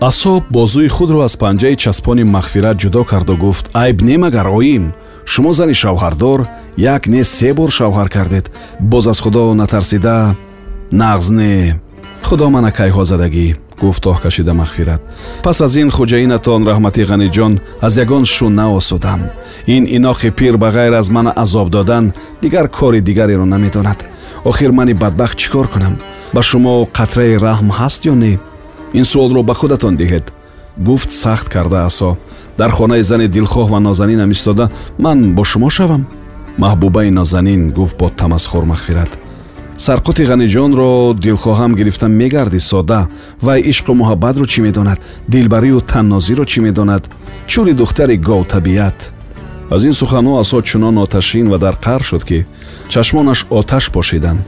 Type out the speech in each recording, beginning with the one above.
асоб бозӯи худро аз панҷаи часпони мағфират ҷудо карду гуфт айб не магар оим шумо зани шавҳардор як не се бор шавҳар кардед боз аз худо натарсида нағз не худо мана кайҳо задагӣ гуфт оҳ кашида мағфират. Пас аз ин хуҷаинатон раҳмати ғаниҷон аз ягон шу наосудам. Ин иноқи пир ба ғайр аз мана азоб додан дигар кори дигареро намедонад охир мани бадбахт чӣ кор кунам? Ба шумо қатраи раҳм ҳаст ё не ин суолро ба худатон диҳед. Гуфт сахт карда асо. Дар хонаи зани дилхоҳ ва нозанинам истода ман бо шумо шавам маҳбубаи нозанин гуфт бо тамасхур мағфират. Сарқути ғаниҷонро дилхоҳам гирифта мегарди сода вай ишқу муҳаббатро чӣ медонад? Дилбарию таннозиро чӣ медонад? Чӯри духтари говтабиат аз ин суханҳо асо чунон оташин ва дар қар шуд ки чашмонаш оташ пошиданд.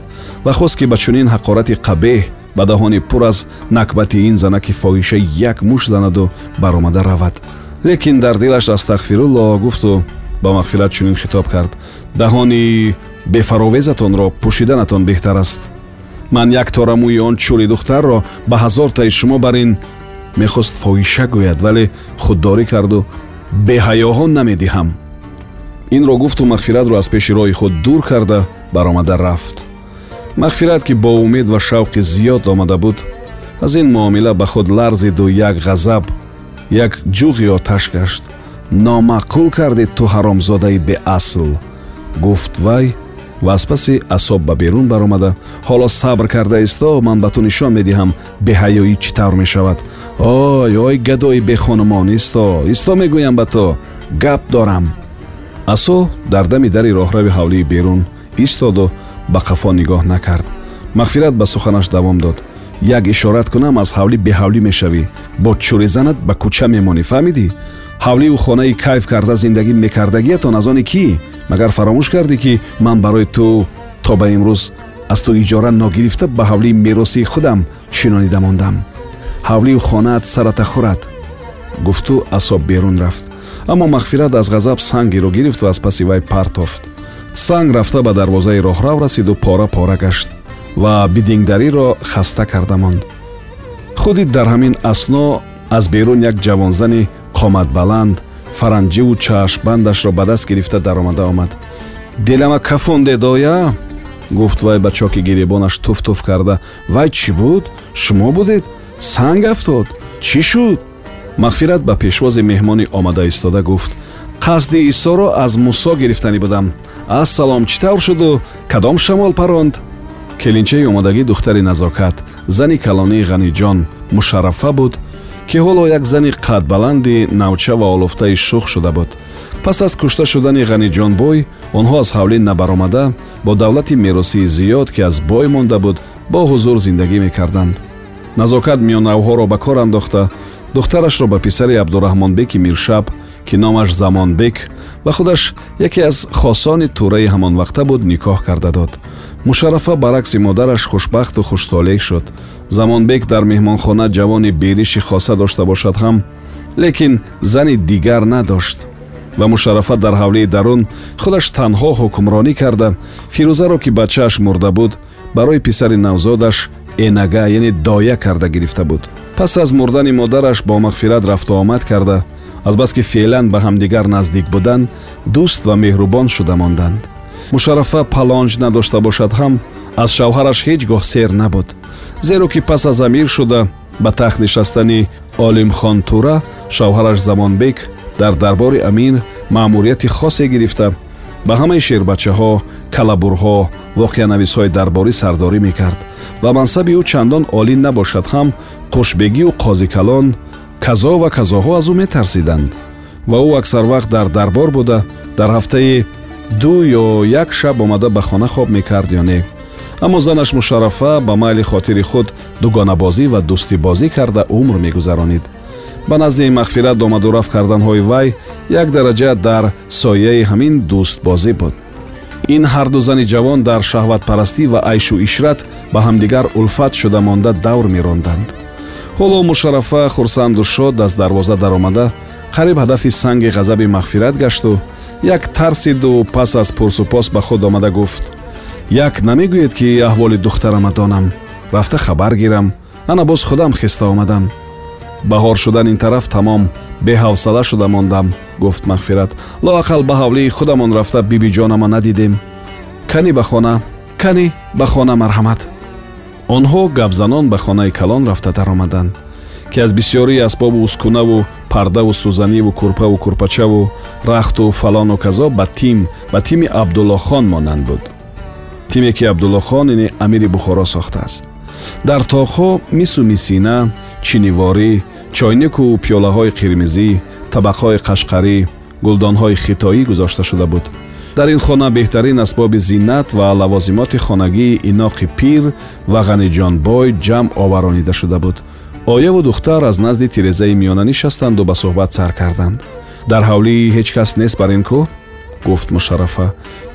Ва хост ки ба чунин ҳақорати қабеҳ ба даҳони пур аз накбати ин занаки фоҳиша як муш занаду баромада равад лекин дар дилаш астағфирулло гуфту ба мағфират чунин хитоб кард даҳони бефаровезатонро пӯшиданатон беҳтар аст ман як торамӯи он чӯри духтарро ба ҳазортаи шумо бар ин мехост фоҳиша гӯяд вале худдорӣ карду беҳаёҳо намедиҳам инро гуфту мағфиратро аз пеши роҳи худ дур карда баромада рафт мағфират ки бо умед ва шавқи зиёд омада буд аз ин муомила ба худ ларзиду як ғазаб як ҷуғи оташ гашт. Номаъқул кардед ту ҳаромзодаи беасл. Гуфт вай ва аз паси асоб ба берун баромада. Ҳоло сабр карда исто ман ба ту нишон медиҳам беҳаёӣ чӣ тавр мешавад. Ой ой гадои бехонумон исто исто мегӯям ба ту гап дорам. Асо дар дами дари роҳрави ҳавлии берун истоду ба қафо нигоҳ накард мағфират ба суханаш давом дод як ишорат кунам аз ҳавлӣ беҳавлӣ мешавӣ бо чӯризанат ба кӯча мемонӣ фаҳмидӣ ҳавливу хонаи кайф карда зиндагӣ мекардагиятон аз они кӣ магар фаромӯш кардӣ ки ман барои ту то ба имрӯз аз ту иҷора ногирифта ба ҳавлии меросии худам шинонида мондам ҳавливу хонаат сарата хӯрад гуфту асоб берун рафт аммо мағфират аз ғазаб сангеро гирифту аз паси вай партофт санг рафта ба дарвозаи роҳрав расиду пора пора гашт ва бидингдариро хаста карда монд. Худи дар ҳамин асно аз берун як ҷавонзани қоматбаланд фаранҷиву чашмбандашро ба даст гирифта даромада омад. Дилама кафондедоя гуфт вай ба чоки гиребонаш туф туф карда. Вай чӣ буд? Шумо будед? Санг афтод? Чӣ шуд? Мағфират ба пешвози меҳмони омада истода гуфт қасди исоро аз мусо гирифтанӣ будам. Ассалом чӣ тавр шуду кадом шамол паронд? Келинчаи омадагӣ духтари назокат. Зани калонии ғаниҷон мушаррафа буд ки ҳоло як зани қадбаланди навча ва олуфтаи шух шуда буд. Пас аз кушта шудани ғаниҷонбой онҳо аз ҳавлӣ набаромада бо давлати меросии зиёд ки аз бой монда буд бо ҳузур зиндагӣ мекарданд. Назокат миёнавҳоро ба кор андохта. Духтарашро ба писари абдураҳмонбеки миршаб ки номаш замонбек ва худаш яке аз хосони тураи ҳамонвақта буд никоҳ карда дод. Мушаррафа баръакси модараш хушбахту хуштолег шуд. Замонбек дар меҳмонхона ҷавони бериши хоса дошта бошад ҳам лекин зани дигар надошт. Ва мушаррафа дар ҳавлии дарун худаш танҳо ҳукмронӣ карда фирӯзаро ки бачааш мурда буд барои писари навзодаш энага яъне доя карда гирифта буд. Пас аз мурдани модараш бо мағфират рафту омад карда азбаски феълан ба ҳамдигар наздик буданд дӯст ва меҳрубон шуда монданд. Мушаррафа палонҷ надошта бошад ҳам аз шавҳараш ҳеҷ гоҳ сер набуд. Зеро ки пас аз амир шуда ба тахт нишастани олимхон тура шавҳараш замонбек дар дарбори амир маъмурияти хосе гирифта. Ба ҳамаи шербачаҳо калабурҳо воқеанависҳои дарборӣ сардорӣ мекард ва мансаби ӯ чандон олӣ набошад ҳам қушбегию қозикалон казо ва казоҳо аз ӯ метарсиданд ва ӯ аксар вақт дар дарбор буда дар ҳафтаи ду ё як шаб омада ба хона хоб мекард ё не. Аммо занаш мушаррафа ба майли хотири худ дугонабозӣ ва дӯстибозӣ карда умр мегузаронид. Ба назди мағфират омадурафт карданҳои вай як дараҷа дар сояи ҳамин дӯстбозӣ буд. Ин ҳарду зани ҷавон дар шаҳватпарастӣ ва айшу ишрат ба ҳамдигар улфат шуда монда давр меронданд ҳоло мушаррафа хурсанду шод аз дарвоза даромада қариб ҳадафи санги ғазаби мағфират гашту як тарсиду пас аз пурсупос ба худ омада гуфт. Як намегӯед ки аҳволи духтарама донам рафта хабар гирам ана боз худам хиста омадам. Баҳор шудан ин тараф тамом беҳавсала шуда мондам гуфт мағфират. Лоақал ба ҳавлии худамон рафта бибиҷонама надидем. Кани ба хона кани ба хона марҳамат онҳо гапзанон ба хонаи калон рафта даромаданд ки аз бисёрии асбобу ускунаву пардаву сӯзаниву курпаву курпачаву рахту фалону казо ба тим ба тими абдуллохон монанд буд. Тиме ки абдуллохон ине амири бухоро сохтааст дар тоқҳо мису мисина чиниворӣ чойнику пиёлаҳои қирмизӣ табақҳои қашқарӣ гулдонҳои хитоӣ гузошта шуда буд дар ин хона беҳтарин асбоби зиннат ва лавозимоти хонагии иноқи пир ва ғаниҷонбой ҷамъ оваронида шуда буд. Ояву духтар аз назди тирезаи миёна нишастанду ба суҳбат сар карданд. Дар ҳавлӣ ҳеҷ кас нест бар ин кӯҳ? Гуфт мушаррафа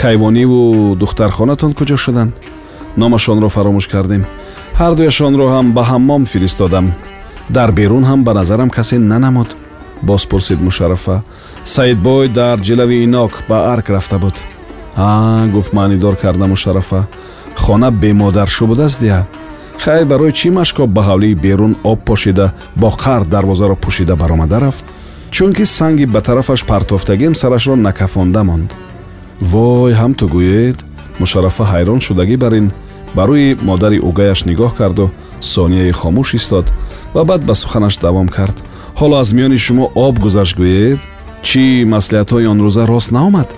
кайвониву духтархонатон куҷо шуданд? Номашонро фаромӯш кардем. Ҳардуяшонро ҳам ба ҳаммом фиристодам. Дар берун ҳам ба назарам касе нанамуд боз пурсид мушаррафа саидбой дар ҷилави инок ба арк рафта буд а гуфт маънидор карда мушаррафа хона бемодаршу будааст дия. Хайр барои чӣ машкоб ба ҳавлии берун об пошида бо қар дарвозаро пӯшида баромада рафт? Чунки санги ба тарафаш партофтагим сарашро накафонда монд вой ҳам ту гӯед. Мушаррафа ҳайрон шудагӣ бар ин ба рӯи модари угаяш нигоҳ карду сонияе хомӯш истод. Ва баъд ба суханаш давом кард ҳоло аз миёни шумо об гузашт гӯед чӣ маслиҳатҳои он рӯза рост наомад?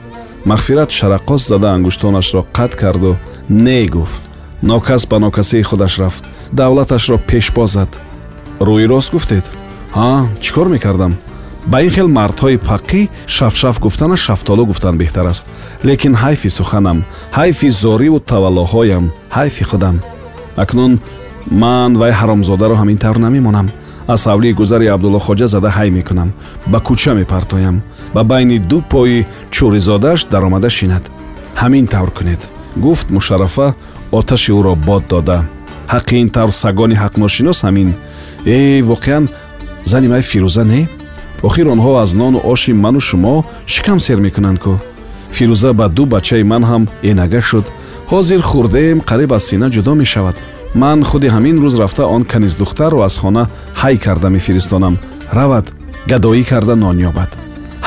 Мағфират шараққос зада ангуштонашро қатъ карду не гуфт нокас ба нокасии худаш рафт. Давлаташро пешбо зад рӯи рост гуфтед? Ҳа чӣ кор мекардам? Ба ин хел мардҳои паққӣ шафшаф гуфтанаш шафтолу гуфтан беҳтар аст. Лекин ҳайфи суханам ҳайфи зориву таваллоҳоям ҳайфи худам. Акнун ман вай ҳаромзодаро ҳамин тавр намемонам аз ҳавлии гузари абдуллохоҷа зада ҳай мекунам. Ба кӯча мепартоям. Ба байни ду пои чӯризодааш даромада шинад. Ҳамин тавр кунед. Гуфт мушаррафа оташи ӯро бод дода. Ҳаққи ин тавр сагони ҳақношинос ҳамин. Э воқеан зани май фирӯза не? Охир онҳо аз нону оши ману шумо шикам сер мекунанд ку. Фирӯза ба ду бачаи ман ҳам энага шуд. Ҳозир хурдаем қариб аз сина ҷудо мешавад ман худи ҳамин рӯз рафта он каниздухтарро аз хона ҳай карда мефиристонам. Равад гадоӣ карда нон ёбад.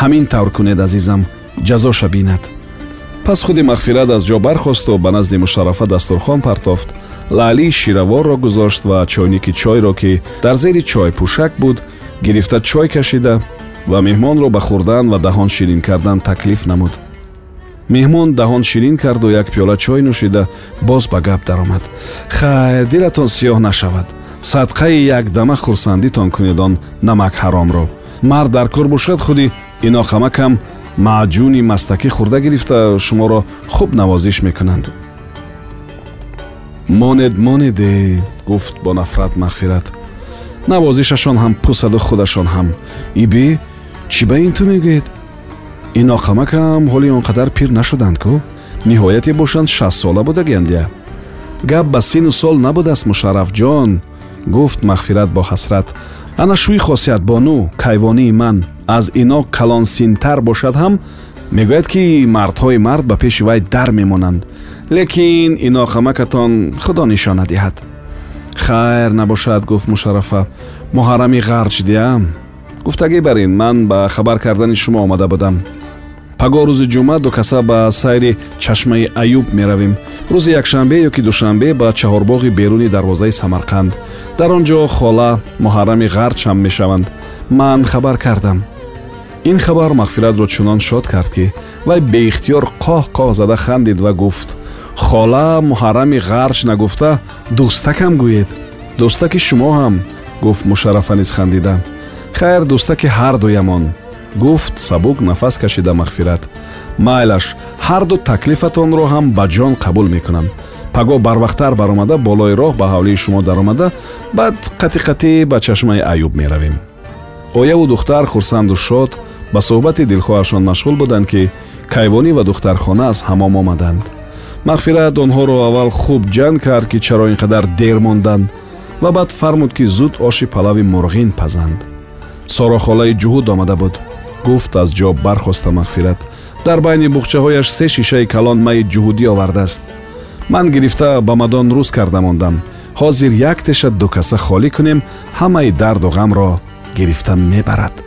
Ҳамин тавр кунед азизам. Ҷазоша бинад пас худи мағфират аз ҷо бархосту ба назди мушаррафа дастурхон партофт. Лаълии шираворро гузошт ва чойники чойро ки дар зери чойпӯшак буд гирифта чой кашида ва меҳмонро ба хӯрдан ва даҳон ширин кардан таклиф намуд меҳмон даҳон ширин карду як пиёла чой нӯшида боз ба гап даромад. Хайр дилатон сиёҳ нашавад. Садқаи якдама хурсандитон кунед он намак ҳаромро. Мард дар кор бошад худи инохамакам маъҷуни мастакӣ хӯрда гирифта. Шуморо хуб навозиш мекунанд монед монеде гуфт бо нафрат мағфират. Навозишашон ҳам пусаду худашон ҳам. Ибӣ чӣ ба ин ту мегӯед ин оқамакам ҳоли он қадар пир нашуданд ку ниҳояте бошанд шастсола будагиандия гап ба сину сол набудааст мушаррафҷон гуфт мағфират бо ҳасрат. Ана шӯи хосиятбону кайвонии ман. Аз ино калонсинтар бошад ҳам мегӯяд ки мардҳои мард ба пеши вай дар мемонанд. Лекин иноқамакатон худо нишона диҳад. Хайр набошад гуфт мушаррафа. Муҳаррами ғарч диям. Гуфтагӣ бар ин ман ба хабар кардани шумо омада будам паго рӯзи ҷумъа дукаса ба сайри чашмаи аюб меравем. Рӯзи якшанбе ё ки душанбе ба чаҳорбоғи беруни дарвозаи самарқанд. Дар он ҷо хола муҳаррами ғарч ҳам мешаванд. Ман хабар кардам. Ин хабар мағфиратро чунон шод кард ки вай беихтиёр қоҳ қоҳ зада хандид ва гуфт. Хола муҳаррами ғарч нагуфта дӯстакам гӯед. Дӯстаки шумо ҳам гуфт мушаррафа низ хандида. Хайр дӯстаки ҳардуямон гуфт сабук нафас кашида мағфират. Майлаш ҳарду таклифатонро ҳам ба ҷон қабул мекунам. Паго барвақттар баромада болои роҳ ба ҳавлии шумо даромада баъд қати қатӣ ба чашмаи аюб меравем. Ояву духтар хурсанду шод ба суҳбати дилхоҳашон машғул буданд ки кайвонӣ ва духтархона аз ҳамом омаданд. Мағфират онҳоро аввал хуб ҷанг кард ки чаро ин қадар дер монданд ва баъд фармуд ки зуд оши палави мурғин пазанд. Сорохолаи ҷуҳуд омада буд гуфт аз ҷо бархоста мағфират. Дар байни буғчаҳояш се шишаи калон майи ҷуҳудӣ овардааст. Ман гирифта ба мадон рӯз карда мондам. Ҳозир як теша ду каса холӣ кунем ҳамаи дарду ғамро гирифта мебарад